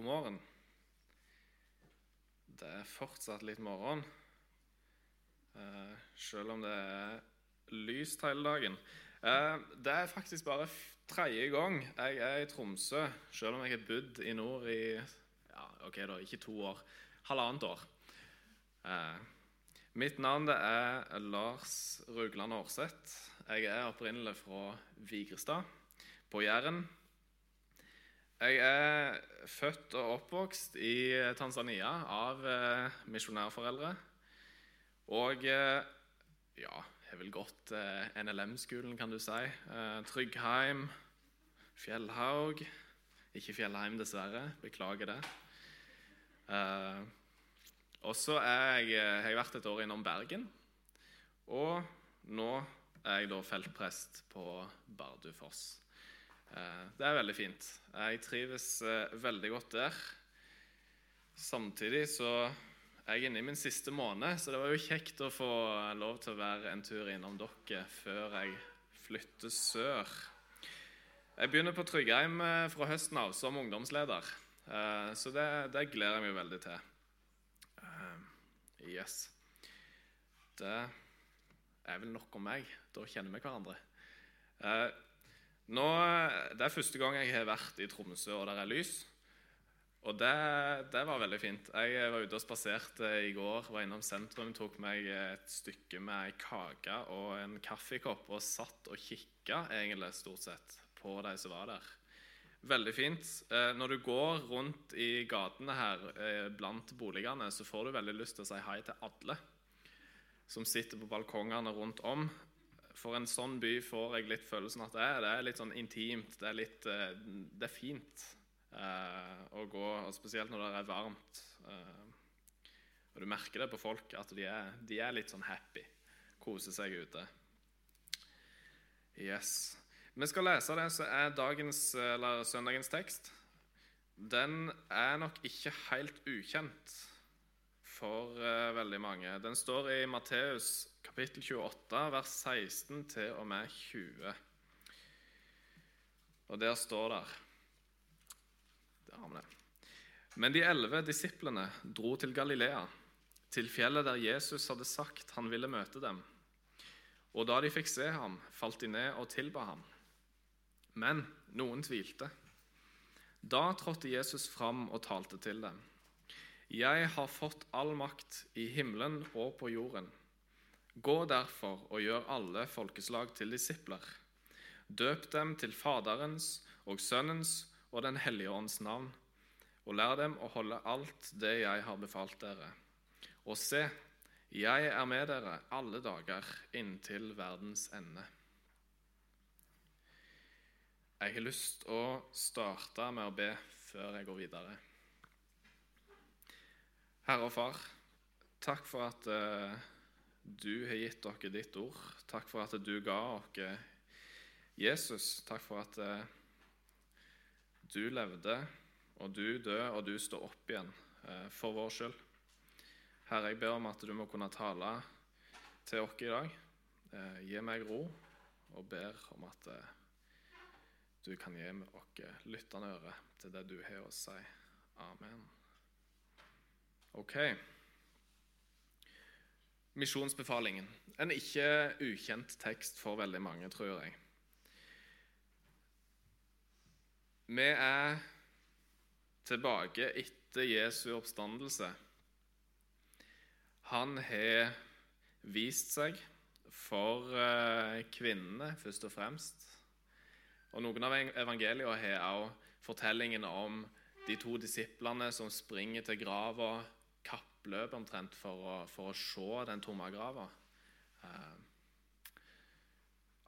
God morgen. Det er fortsatt litt morgen, eh, selv om det er lyst hele dagen. Eh, det er faktisk bare tredje gang jeg er i Tromsø, selv om jeg har bodd i nord i ja, ok da, ikke to år, halvannet år. Eh, mitt navn er Lars Rugland Aarseth. Jeg er opprinnelig fra Vigrestad på Jæren. Jeg er født og oppvokst i Tanzania av eh, misjonærforeldre. Og eh, ja, har vel gått eh, NLM-skolen, kan du si. Eh, Tryggheim, Fjellhaug. Ikke Fjellheim, dessverre. Beklager det. Eh, og så jeg, eh, har jeg vært et år innom Bergen. Og nå er jeg da feltprest på Bardufoss. Eh, Det er veldig fint. Jeg trives eh, veldig godt der. Samtidig så er jeg inne i min siste måned, så det var jo kjekt å få lov til å være en tur innom dere før jeg flytter sør. Jeg begynner på Tryggheim eh, fra høsten av som ungdomsleder, så det, det gleder jeg meg veldig til. Yes. Det er vel nok om meg. Da kjenner vi hverandre. Eh, nå, det er første gang jeg har vært i Tromsø og der er lys. Og det, det var veldig fint. Jeg var ute og spaserte i går, var innom sentrum, tok meg et stykke med ei kake og en kaffekopp og satt og kikka egentlig stort sett på de som var der. Veldig fint. Eh, Når du går rundt i gatene her eh, blant boligene, så får du veldig lyst til å si hei til alle som sitter på balkongene rundt om. For en sånn by får jeg litt følelsen at det er. Det er litt sånn intimt. Det er, litt, eh, det er fint eh, å gå, og spesielt når det er varmt. Eh, og du merker det på folk at de er, de er litt sånn happy. Koser seg ute. Yes. Vi skal lese det som er dagens, eller søndagens tekst. Den er nok ikke helt ukjent for eh, veldig mange. Den står i Matteus kapittel 28, vers 16 til og med 20. Og der står det Der har vi det. Men de elleve disiplene dro til Galilea, til fjellet der Jesus hadde sagt han ville møte dem. Og da de fikk se ham, falt de ned og tilba ham. Men noen tvilte. Da trådte Jesus fram og talte til dem. Jeg har fått all makt i himmelen og på jorden. Gå derfor og gjør alle folkeslag til disipler. Døp dem til Faderens og Sønnens og Den hellige ånds navn, og lær dem å holde alt det jeg har befalt dere. Og se, jeg er med dere alle dager inntil verdens ende. Jeg har lyst å starte med å be før jeg går videre. Herre og Far, takk for at eh, du har gitt dere ditt ord. Takk for at du ga oss Jesus. Takk for at eh, du levde, og du døde, og du står opp igjen eh, for vår skyld. Herre, jeg ber om at du må kunne tale til oss i dag. Eh, gi meg ro, og ber om at du kan gi oss lyttende øre til det du har å si. Amen. Ok. Misjonsbefalingen. En ikke ukjent tekst for veldig mange, tror jeg. Vi er tilbake etter Jesu oppstandelse. Han har vist seg for eh, kvinnene, først og fremst. Og Noen av evangeliene har også fortellingen om de to disiplene som springer til grava, kappløp omtrent for å, for å se den tomme grava. Eh,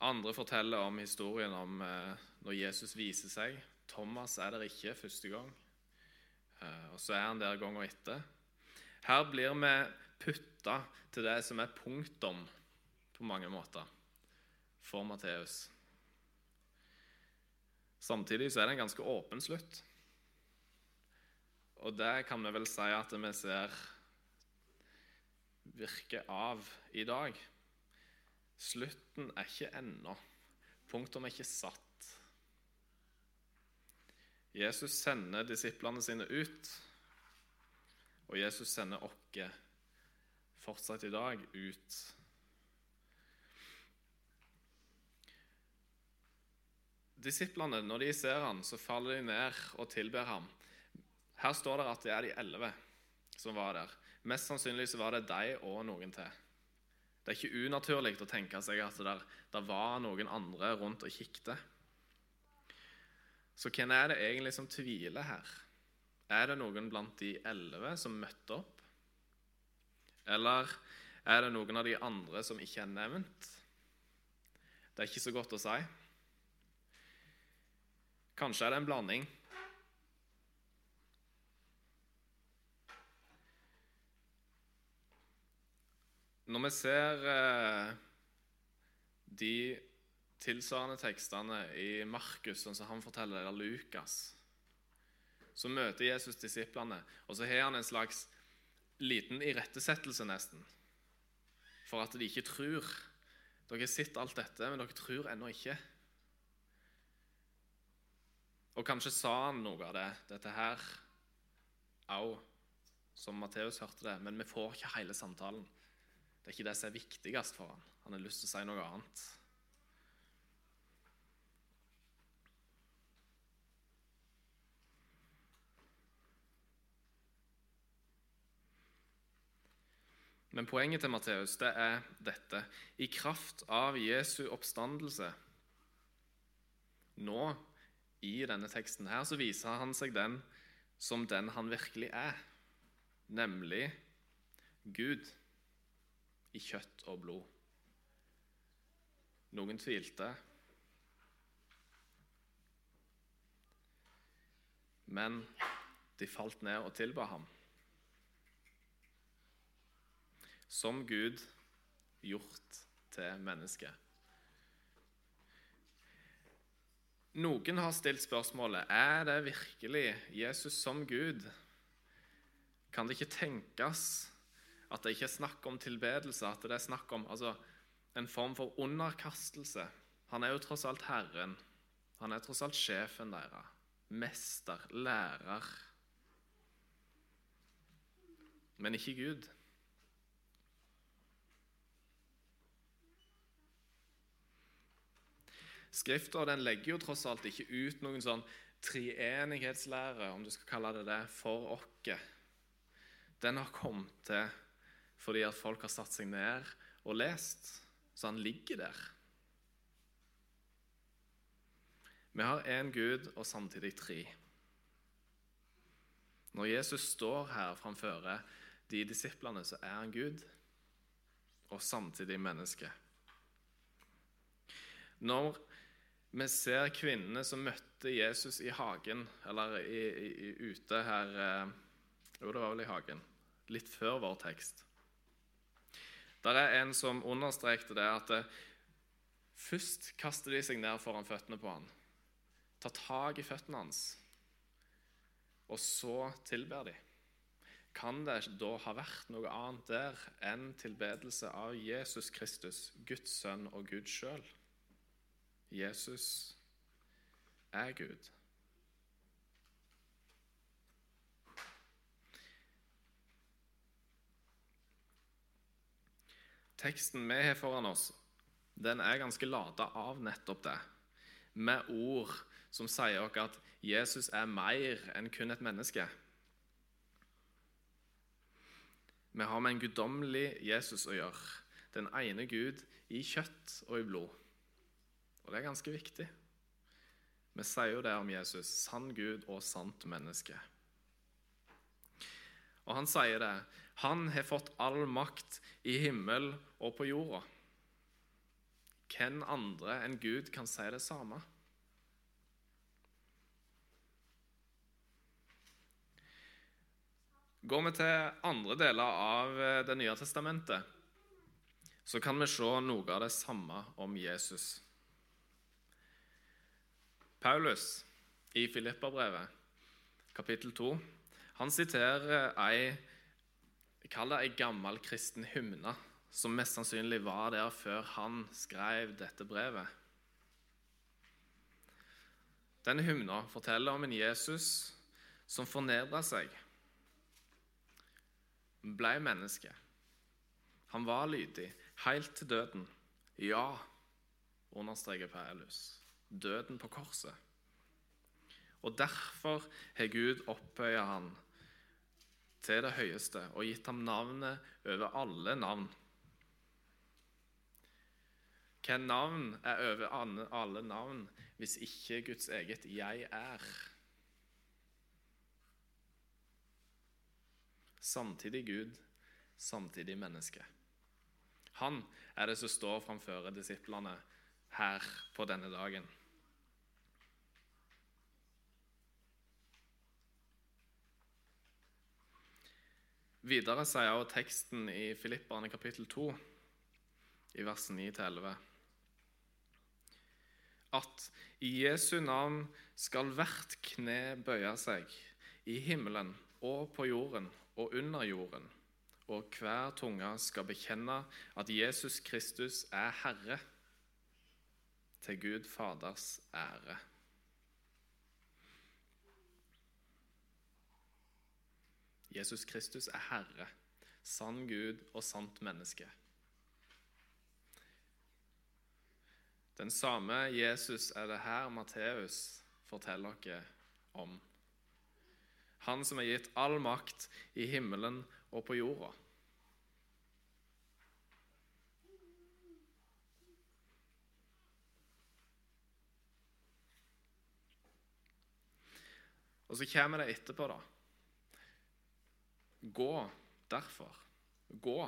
andre forteller om historien om eh, når Jesus viser seg. Thomas er der ikke første gang, eh, og så er han der gangen etter. Her blir vi putta til det som er punktum på mange måter for Matteus. Samtidig så er det en ganske åpen slutt. Og det kan vi vel si at vi ser virke av i dag. Slutten er ikke ennå. Punktum er ikke satt. Jesus sender disiplene sine ut, og Jesus sender oss fortsatt i dag ut. Disiplene, når de ser han, så faller de ned og tilber ham. Her står det at det er de elleve som var der. Mest sannsynlig så var det de og noen til. Det er ikke unaturlig å tenke seg at det, der, var noen andre rundt og kikket. Så hvem er det egentlig som tviler her? Er det noen blant de elleve som møtte opp? Eller er det noen av de andre som ikke er nevnt? Det er ikke så godt å si. Kanskje er det en blanding. Når vi ser eh, de tilsvarende tekstene i Markus, sånn som han forteller, eller Lukas, så møter Jesus disiplene, og så har han en slags liten irettesettelse, nesten, for at de ikke tror. Dere har sett alt dette, men dere tror ennå ikke. Og kanskje sa han noe av det, dette her òg, som Matteus hørte det, men vi får ikke hele samtalen. Det er ikke det som er viktigst for han. Han har lyst til å si noe annet. Men poenget til Matteus det er dette. I kraft av Jesu oppstandelse Nå, i denne teksten her, så viser han seg den som den han virkelig er, nemlig Gud i kjøtt og blod. Noen tvilte, men de falt ned og tilba ham. som Gud gjort til menneske. Noen har stilt spørsmålet er det virkelig Jesus som Gud. Kan det ikke tenkes at det ikke er snakk om tilbedelse, at det er snakk om altså, en form for underkastelse? Han er jo tross alt Herren. Han er tross alt sjefen deres. Mester, lærer. Men ikke Gud. Skrifta legger jo tross alt ikke ut noen sånn treenighetslære, om du skal kalle det det, for oss. Den har kommet til fordi at folk har satt seg ned og lest, så han ligger der. Vi har én Gud og samtidig tre. Når Jesus står her framfor de disiplene, så er han Gud og samtidig menneske. Når vi ser kvinnene som møtte Jesus i hagen, eller i, i, ute her eh, Jo, det var vel i hagen. Litt før vår tekst. Der er en som understrekte det at eh, først kaster de seg ned foran føttene på han, tar tak i føttene hans, og så tilber de. Kan det da ha vært noe annet der enn tilbedelse av Jesus Kristus, Guds sønn og Gud sjøl? Jesus er Gud. Teksten vi har foran oss, den er ganske lada av nettopp det, med ord som sier oss at Jesus er mer enn kun et menneske. Vi har med en guddommelig Jesus å gjøre, den ene Gud i kjøtt og i blod. Og det er ganske viktig. Vi sier jo det om Jesus sann Gud og sant menneske. Og han sier det. Han har fått all makt i himmel og på jorda. Hvem andre enn Gud kan si det samme? Går vi til andre deler av Det nye testamentet, så kan vi se noe av det samme om Jesus. Paulus i Filipperbrevet, kapittel 2, han siterer ei Kall det ei gammel kristen hymne, som mest sannsynlig var der før han skrev dette brevet. Denne hymna forteller om en Jesus som fornedra seg, ble menneske. Han var lydig helt til døden. Ja, understreker Paulus. Døden på korset. Og derfor har Gud opphøya han til det høyeste og gitt ham navnet over alle navn. Hva navn er over alle navn hvis ikke Guds eget 'jeg er'? Samtidig Gud, samtidig menneske. Han er det som står framfor disiplene her på denne dagen. Videre sier også teksten i Filipperne kapittel 2, i vers 9-11, at i Jesu navn skal hvert kne bøye seg, i himmelen og på jorden og under jorden, og hver tunge skal bekjenne at Jesus Kristus er Herre, til Gud Faders ære. Jesus Kristus er Herre, sann Gud og sant menneske. Den samme Jesus er det her Matteus forteller dere om. Han som er gitt all makt i himmelen og på jorda. Og så kommer det etterpå, da. Gå derfor. Gå.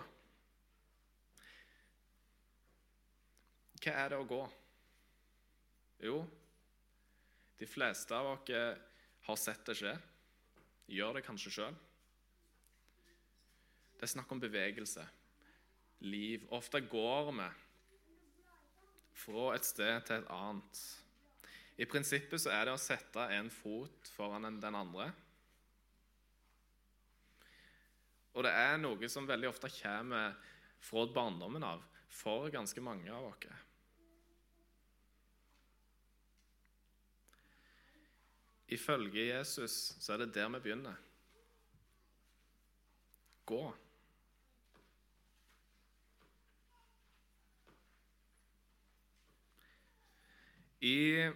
Hva er det å gå? Jo, de fleste av oss har sett det skje. Gjør det kanskje sjøl. Det er snakk om bevegelse, liv. Ofte går vi fra et sted til et annet. I prinsippet så er det å sette en fot foran den andre Og det er noe som veldig ofte kommer fra barndommen av for ganske mange av oss. Ifølge Jesus så er det der vi begynner. Gå. I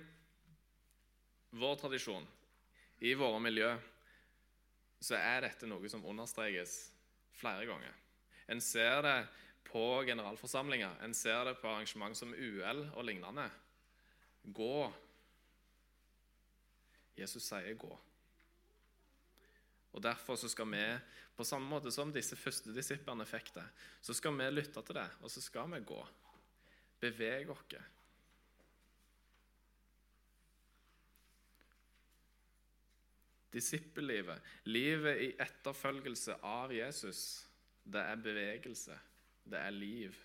vår tradisjon, i våre miljø, så er dette noe som understrekes flere ganger. En ser det på generalforsamlinger, en ser det på arrangement som UL og lignende. Gå. Jesus sier 'gå'. Og Derfor så skal vi, på samme måte som disse første disiplene fikk det, så skal vi lytte til det, og så skal vi gå. Beveg oss. Disippellivet, livet i etterfølgelse av Jesus, det er bevegelse. Det er liv.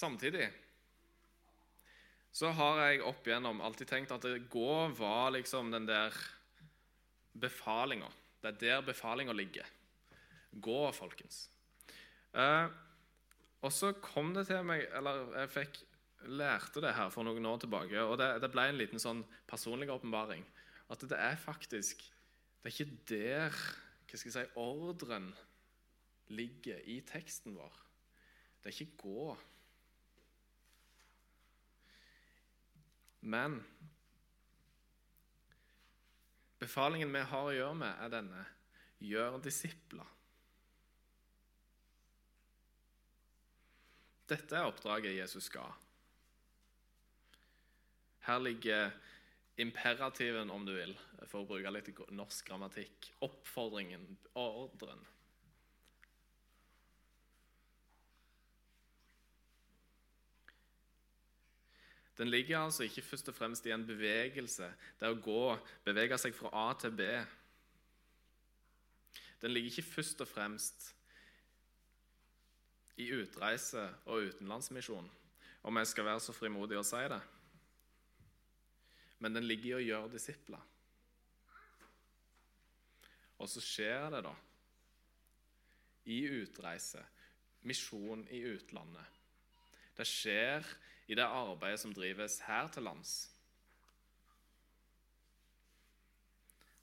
Samtidig så har jeg opp igjennom alltid tenkt at det gå var liksom den der befalinga. Det er der befalinga ligger. Gå, folkens. Eh, og så kom det til meg Eller jeg fikk lærte det her for noen år tilbake, og det, det ble en liten sånn personlig åpenbaring. At det er faktisk Det er ikke der hva skal jeg si, ordren ligger i teksten vår. Det er ikke 'gå'. Men befalingen vi har å gjøre med, er denne gjør disipler. Dette er oppdraget Jesus ga. Her ligger imperativen, om du vil, for å bruke litt norsk grammatikk. Oppfordringen, ordren. Den ligger altså ikke først og fremst i en bevegelse, det å gå, bevege seg fra A til B. Den ligger ikke først og fremst i utreise og utenlandsmisjon, om jeg skal være så frimodig å si det men den ligger i å gjøre disipler. Og så skjer det, da, i utreise, misjon i utlandet. Det skjer i det arbeidet som drives her til lands.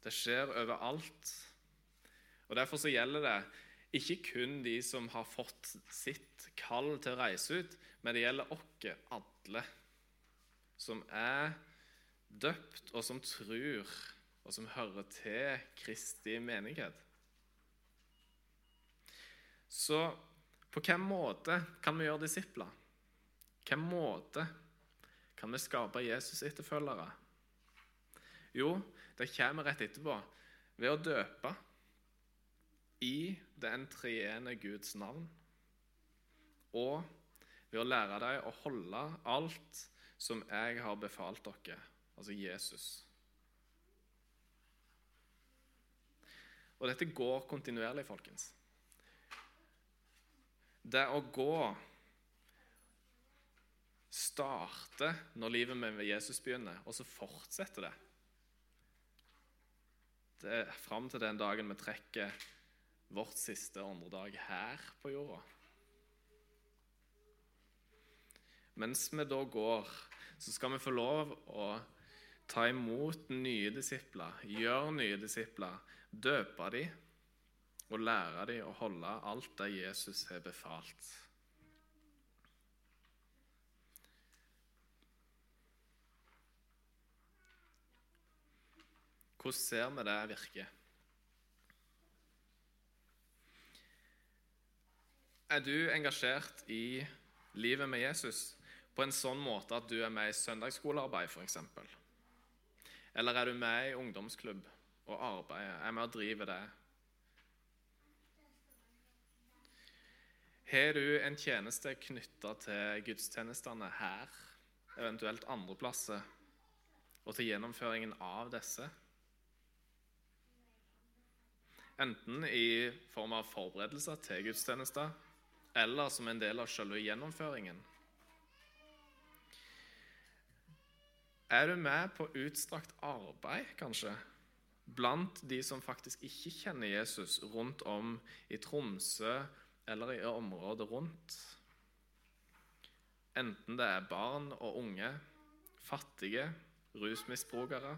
Det skjer overalt. Og Derfor så gjelder det ikke kun de som har fått sitt kall til å reise ut, men det gjelder oss alle som er døpt, og som tror, og som hører til Kristi menighet. Så på hvilken måte kan vi gjøre disipler? Hvilken måte kan vi skape Jesus-etterfølgere? Jo, det kommer rett etterpå. Ved å døpe i den treene Guds navn. Og ved å lære dem å holde alt som jeg har befalt dere, altså Jesus. Og dette går kontinuerlig, folkens. Det å gå starter når livet med Jesus begynner, og så fortsetter det. Det er fram til den dagen vi trekker vårt siste åndedag her på jorda. Mens vi da går, så skal vi få lov å ta imot nye disipler, gjøre nye disipler, døpe dem og lære dem å holde alt det Jesus har befalt. Hvordan ser vi det virke? Er du engasjert i livet med Jesus på en sånn måte at du er med i søndagsskolearbeid, f.eks.? Eller er du med i ungdomsklubb og arbeider, er med og driver det? Har du en tjeneste knytta til gudstjenestene her, eventuelt andre plasser, og til gjennomføringen av disse? Enten i form av forberedelser til gudstjenester eller som en del av selve gjennomføringen. Er du med på utstrakt arbeid, kanskje, blant de som faktisk ikke kjenner Jesus, rundt om i Tromsø eller i området rundt? Enten det er barn og unge, fattige, rusmisbrukere,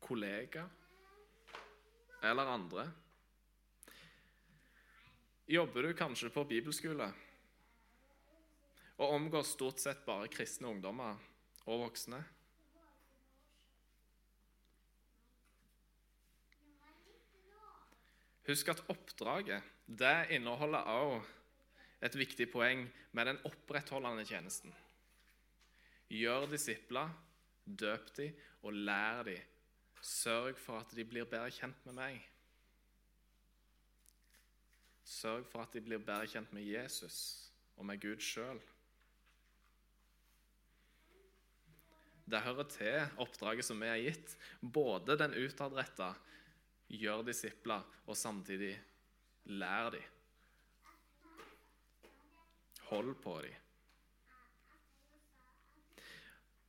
kollegaer eller andre. Jobber du kanskje på bibelskole og omgår stort sett bare kristne ungdommer og voksne? Husk at oppdraget det inneholder også et viktig poeng med den opprettholdende tjenesten. Gjør disipler, døp de og lær de. Sørg for at de blir bedre kjent med meg. Sørg for at de blir bedre kjent med Jesus og med Gud sjøl. Det hører til oppdraget som vi er gitt, både den utadretta gjør disipler, og samtidig lær de. Hold på de.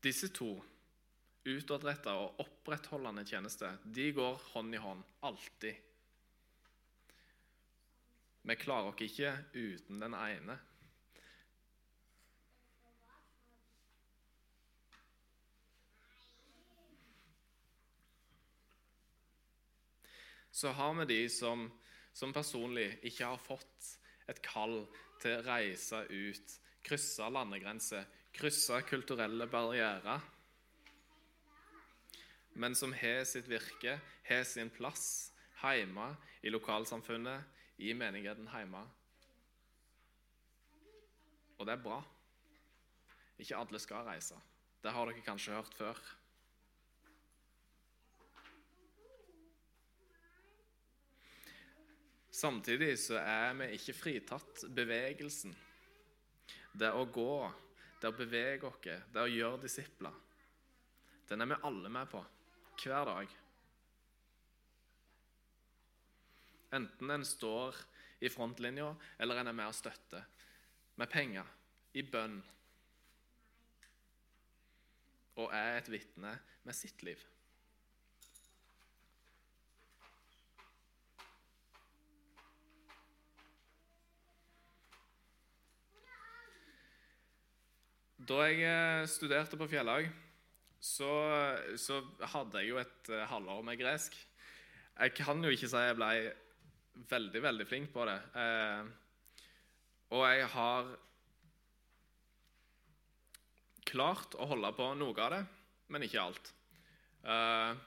Disse to, utadretta og opprettholdende tjenester, de går hånd i hånd, alltid. Vi klarer oss ikke uten den ene. Så har vi de som, som personlig ikke har fått et kall til å reise ut, krysse landegrenser, krysse kulturelle barrierer, men som har sitt virke, har sin plass hjemme i lokalsamfunnet, i menigheten hjemme. Og det er bra. Ikke alle skal reise. Det har dere kanskje hørt før. Samtidig så er vi ikke fritatt bevegelsen. Det å gå, det å bevege oss, det å gjøre disipler. Den er vi alle med på hver dag. Enten en står i frontlinja, eller en er med og støtter. Med penger, i bønn. Og er et vitne med sitt liv. Da jeg eh, studerte på Fjellhaug, så, så, hadde jeg jo et uh, halvår med gresk. Jeg kan jo ikke si jeg ble veldig, veldig flink på det. Eh, og jeg har klart å holde på noe av det, men ikke alt. Eh,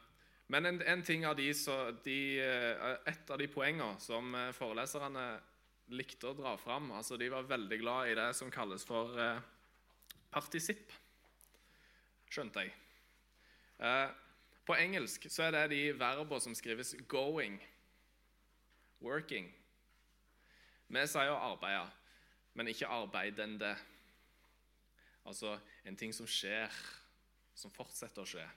men en, en, ting av de, så, de, eh, Et av de poengene som eh, foreleserne likte å dra fram altså De var veldig glad i det som kalles for eh, partisipp, skjønte jeg. Eh, på engelsk så er det de verbene som skrives 'going', 'working'. Vi sier arbeide, men ikke 'arbeidende'. Altså en ting som skjer, som fortsetter å skje.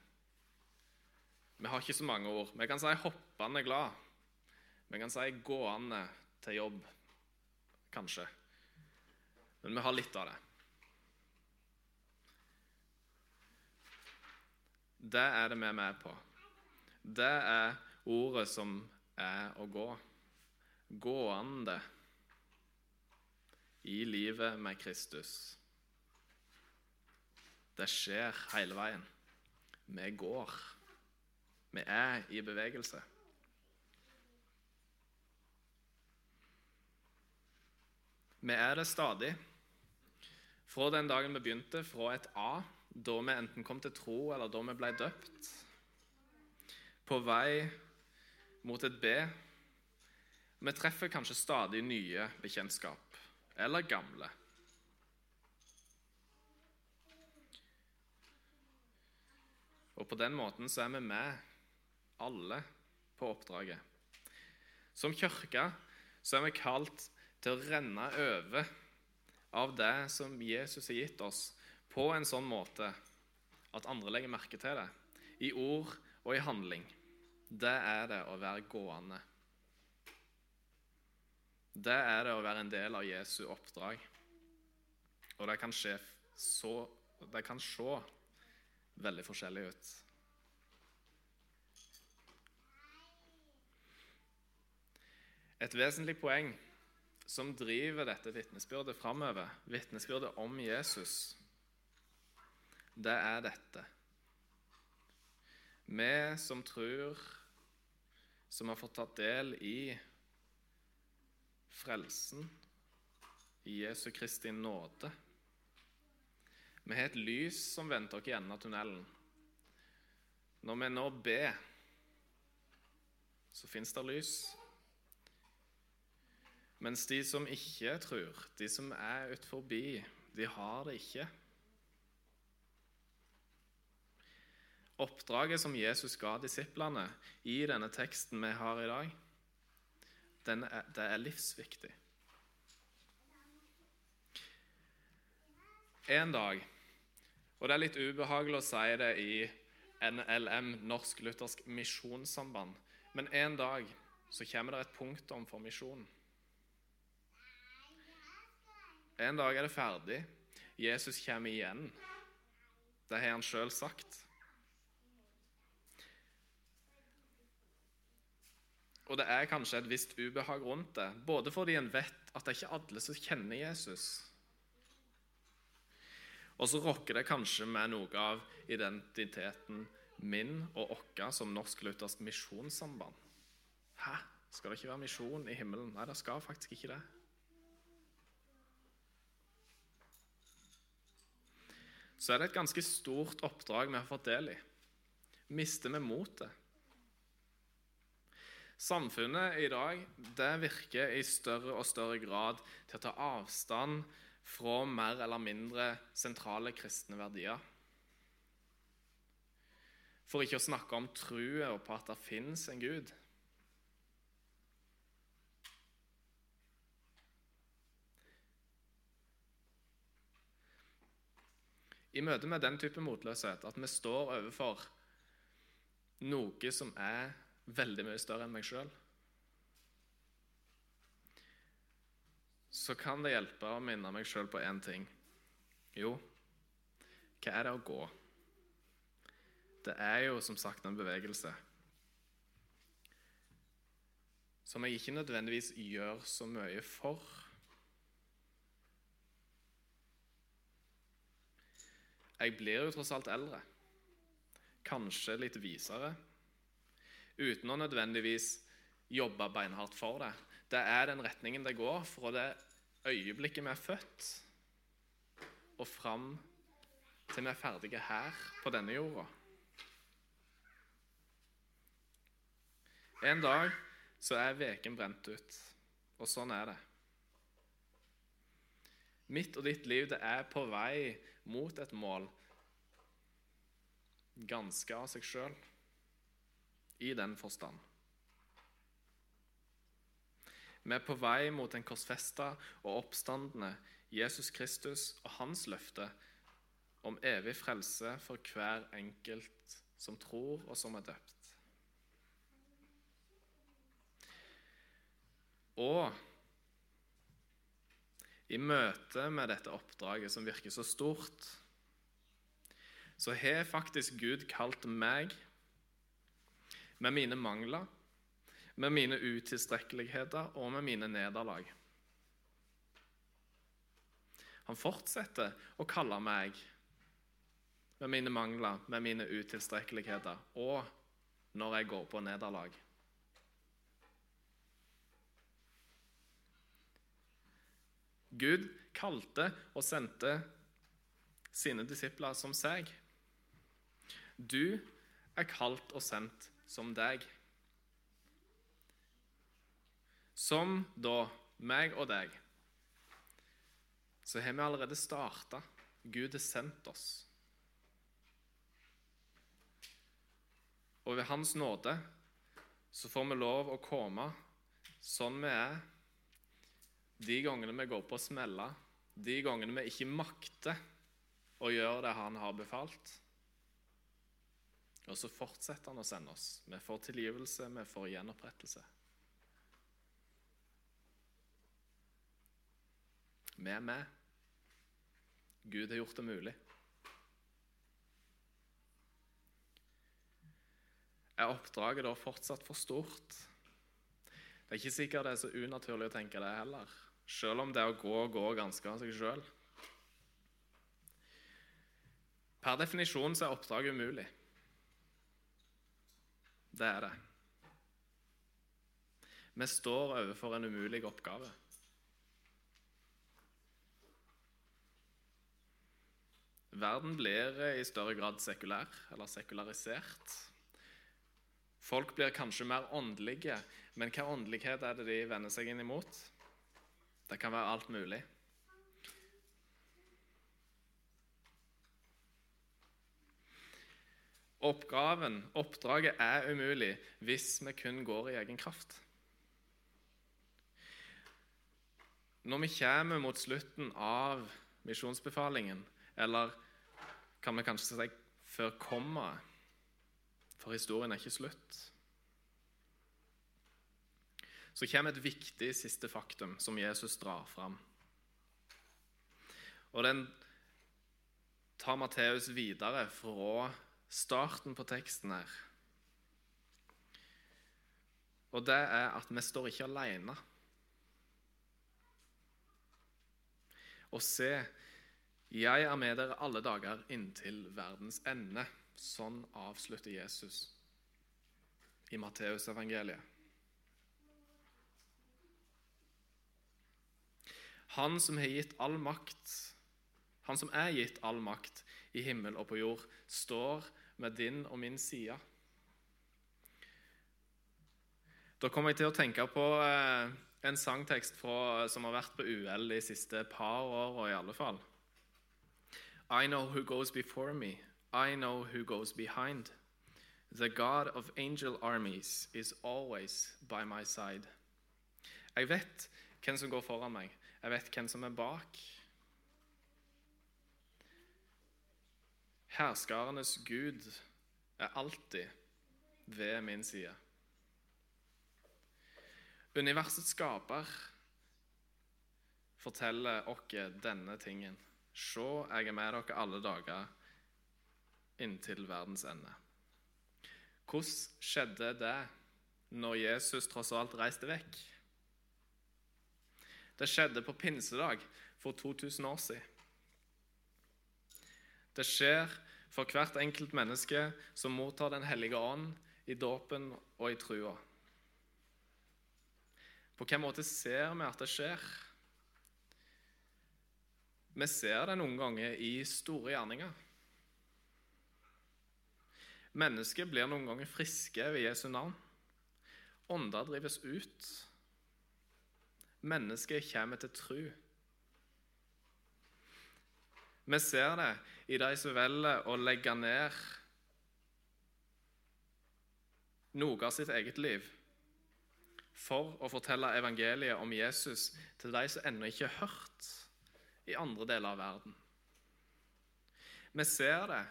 Vi har ikke så mange ord. Vi kan si 'hoppende glad'. Vi kan si 'gående til jobb', kanskje. Men vi har litt av det. Det er det vi er med på. Det er ordet som er å gå. Gående i livet med Kristus. Det skjer hele veien. Vi går. Vi er i bevegelse. Vi er det stadig. Fra den dagen vi begynte, fra et A, da vi enten kom til tro, eller da vi ble døpt. På vei mot et B. Vi treffer kanskje stadig nye bekjentskap, eller gamle. Og på den måten så er vi med, alle, på oppdraget. Som kirke så er vi kalt til å renne over av det som Jesus har gitt oss, på en sånn måte at andre legger merke til det, i ord og i handling. Det er det å være gående. Det er det å være en del av Jesu oppdrag. Og det kan, skje så, det kan se veldig forskjellig ut. Et vesentlig poeng som driver dette vitnesbyrdet framover, vitnesbyrdet om Jesus, det er dette. Vi som tror, som har fått tatt del i frelsen, i Jesu Kristi nåde Vi har et lys som venter oss i enden av tunnelen. Når vi nå ber, så fins det lys. Mens de som ikke tror, de som er ut forbi, de har det ikke. Oppdraget som Jesus ga disiplene i denne teksten vi har i dag, er, det er livsviktig. En dag, og det er litt ubehagelig å si det i NLM, Norsk Luthersk Misjonssamband, men en dag så kommer det et punktum for misjonen. En dag er det ferdig. Jesus kommer igjen. Det har han sjøl sagt. Og det er kanskje et visst ubehag rundt det, både fordi en vet at det er ikke alle som kjenner Jesus. Og så rokker det kanskje med noe av identiteten min og vår som Norsk-Luthersk Misjonssamband. Hæ? Skal det ikke være misjon i himmelen? Nei, det skal faktisk ikke det. så er det et ganske stort oppdrag vi har fått del i. Mister vi motet? Samfunnet i dag det virker i større og større grad til å ta avstand fra mer eller mindre sentrale kristne verdier. For ikke å snakke om troen på at det fins en Gud. i møte med den type motløshet, at vi står overfor noe som er veldig mye større enn meg sjøl, så kan det hjelpe å minne meg sjøl på én ting. Jo, hva er det å gå? Det er jo som sagt en bevegelse som jeg ikke nødvendigvis gjør så mye for. Jeg blir jo tross alt eldre. Kanskje litt visere. Uten å nødvendigvis jobbe beinhardt for det. Det er den retningen det går fra det øyeblikket vi er født, og fram til vi er ferdige her på denne jorda. En dag så er veken brent ut, og sånn er det. Mitt og ditt liv det er på vei mot et mål ganske av seg sjøl, i den forstand. Vi er på vei mot en korsfesta og oppstandende Jesus Kristus og hans løfte om evig frelse for hver enkelt som tror og som er døpt. Og i møte med dette oppdraget som virker så stort, så har faktisk Gud kalt meg, med mine mangler, med mine utilstrekkeligheter og med mine nederlag. Han fortsetter å kalle meg med mine mangler, med mine utilstrekkeligheter og når jeg går på nederlag. Gud kalte og sendte sine disipler som seg. Du er kalt og sendt som deg. Som da meg og deg, så har vi allerede starta. Gud har sendt oss. Og ved Hans nåde så får vi lov å komme sånn vi er de gangene vi går på å smelle, de gangene vi ikke makter å gjøre det han har befalt. Og så fortsetter han å sende oss. Vi får tilgivelse, vi får gjenopprettelse. Vi er med. Gud har gjort det mulig. Er oppdraget da fortsatt for stort? Det er ikke sikkert det er så unaturlig å tenke det heller selv om det å gå går ganske av seg sjøl. Per definisjon så er oppdraget umulig. Det er det. Vi står overfor en umulig oppgave. Verden blir i større grad sekulær, eller sekularisert. Folk blir kanskje mer åndelige, men hva åndelighet er det de vender seg inn imot? Det kan være alt mulig. Oppgaven, oppdraget, er umulig hvis vi kun går i egen kraft. Når vi kommer mot slutten av misjonsbefalingen, eller kan vi kanskje si før kommaet, for historien er ikke slutt så kommer et viktig siste faktum som Jesus drar fram. Og den tar Matteus videre fra starten på teksten her. Og det er at vi står ikke alene. Og se, jeg er med dere alle dager inntil verdens ende. Sånn avslutter Jesus i Matteusevangeliet. Han som har gitt all makt, han som er gitt all makt i himmel og på jord, står med din og min side. Da kommer jeg til å tenke på eh, en sangtekst fra, som har vært på UL de siste par åra i alle fall. I know who goes before me. I know who goes behind. The God of angel armies is always by my side. Jeg vet hvem som går foran meg. Jeg vet hvem som er bak. Herskarenes Gud er alltid ved min side. Universets skaper forteller oss denne tingen. Se, jeg er med dere alle dager inntil verdens ende. Hvordan skjedde det når Jesus tross alt reiste vekk? Det skjedde på pinsedag for 2000 år siden. Det skjer for hvert enkelt menneske som mottar Den hellige ånd i dåpen og i trua. På hvilken måte ser vi at det skjer? Vi ser det noen ganger i store gjerninger. Mennesker blir noen ganger friske ved Jesu navn. Ånder drives ut. Mennesket kommer til tru. Vi ser det i de som velger å legge ned noe av sitt eget liv for å fortelle evangeliet om Jesus til de som ennå ikke har hørt i andre deler av verden. Vi ser det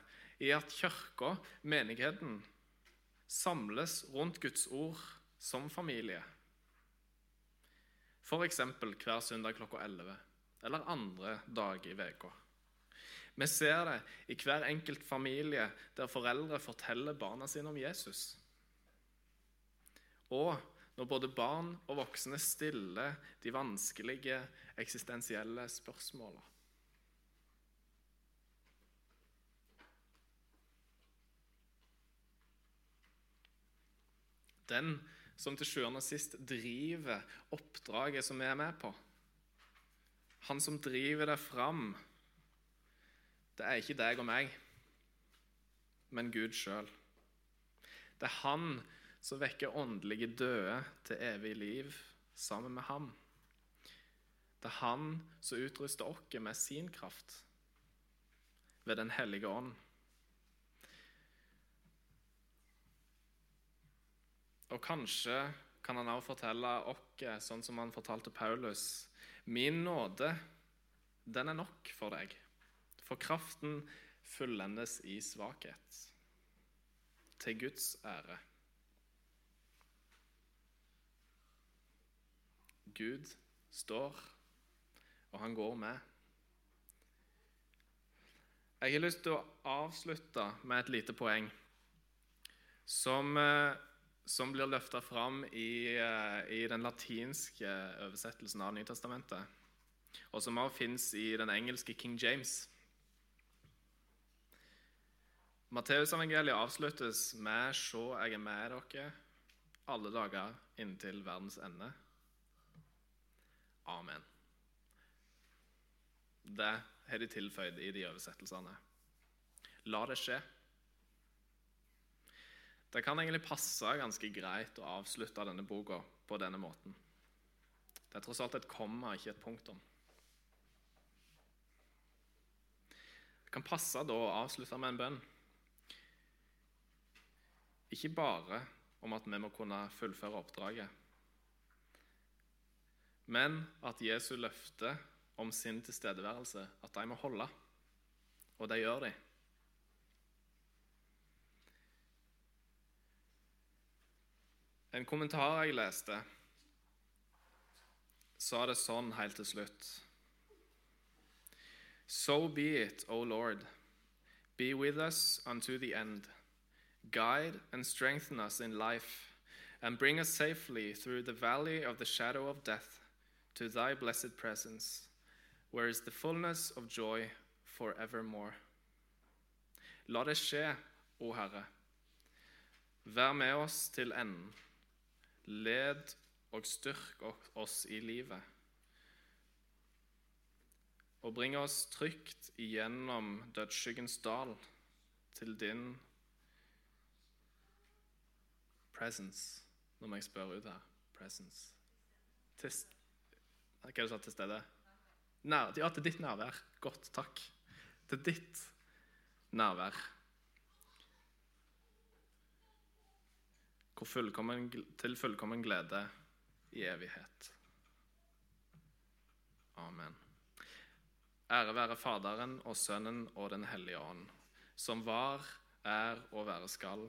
i at kirka, menigheten, samles rundt Guds ord som familie. F.eks. hver søndag klokka 11 eller andre dag i uka. Vi ser det i hver enkelt familie der foreldre forteller barna sine om Jesus. Og når både barn og voksne stiller de vanskelige eksistensielle spørsmålene. Den som til sjuende og sist driver oppdraget som vi er med på, han som driver det fram det er ikke deg og meg, men Gud sjøl. Det er Han som vekker åndelige døde til evig liv sammen med ham. Det er Han som utruster oss med sin kraft ved Den hellige ånd. Og kanskje kan han også fortelle oss, sånn som han fortalte Paulus, min nåde, den er nok for deg. For kraften fullendes i svakhet. Til Guds ære. Gud står, og han går med. Jeg har lyst til å avslutte med et lite poeng som, eh, som blir løfta fram i, eh, i, den latinske oversettelsen av Nytestamentet, og som også fins i den engelske King James. Matteusevangeliet avsluttes med 'Se, jeg er med dere alle dager inntil verdens ende'. Amen. Det har de tilføyd i de oversettelsene. La det skje. Det kan egentlig passe ganske greit å avslutte denne boka på denne måten. Det er tross alt et komma, ikke et punktum. Det kan passe da å avslutte med en bønn. Ikke bare om at vi må kunne fullføre oppdraget, men at Jesu løfte om sin tilstedeværelse at de må holde. Og det gjør de. En kommentar jeg leste, sa det sånn helt til slutt. So be it, O Lord. Be with us unto the end. Guide and strengthen us in life, and bring us safely through the valley of the shadow of death to thy blessed presence, where is the fullness of joy forevermore. La det skje, O Herre. Vær med oss til enden. Led og styrk oss i livet. Og bring oss trygt igjennom dødsskyggens dal til din Presence. Nå må jeg spørre ut her. Presence. Til, hva er det du til stede? Nær, ja, til ditt nærvær. Godt, takk. Til ditt nærvær. Fullkommen, til fullkommen glede i evighet. Amen. Ære være Faderen og Sønnen og Den hellige ånd, som var, er og være skal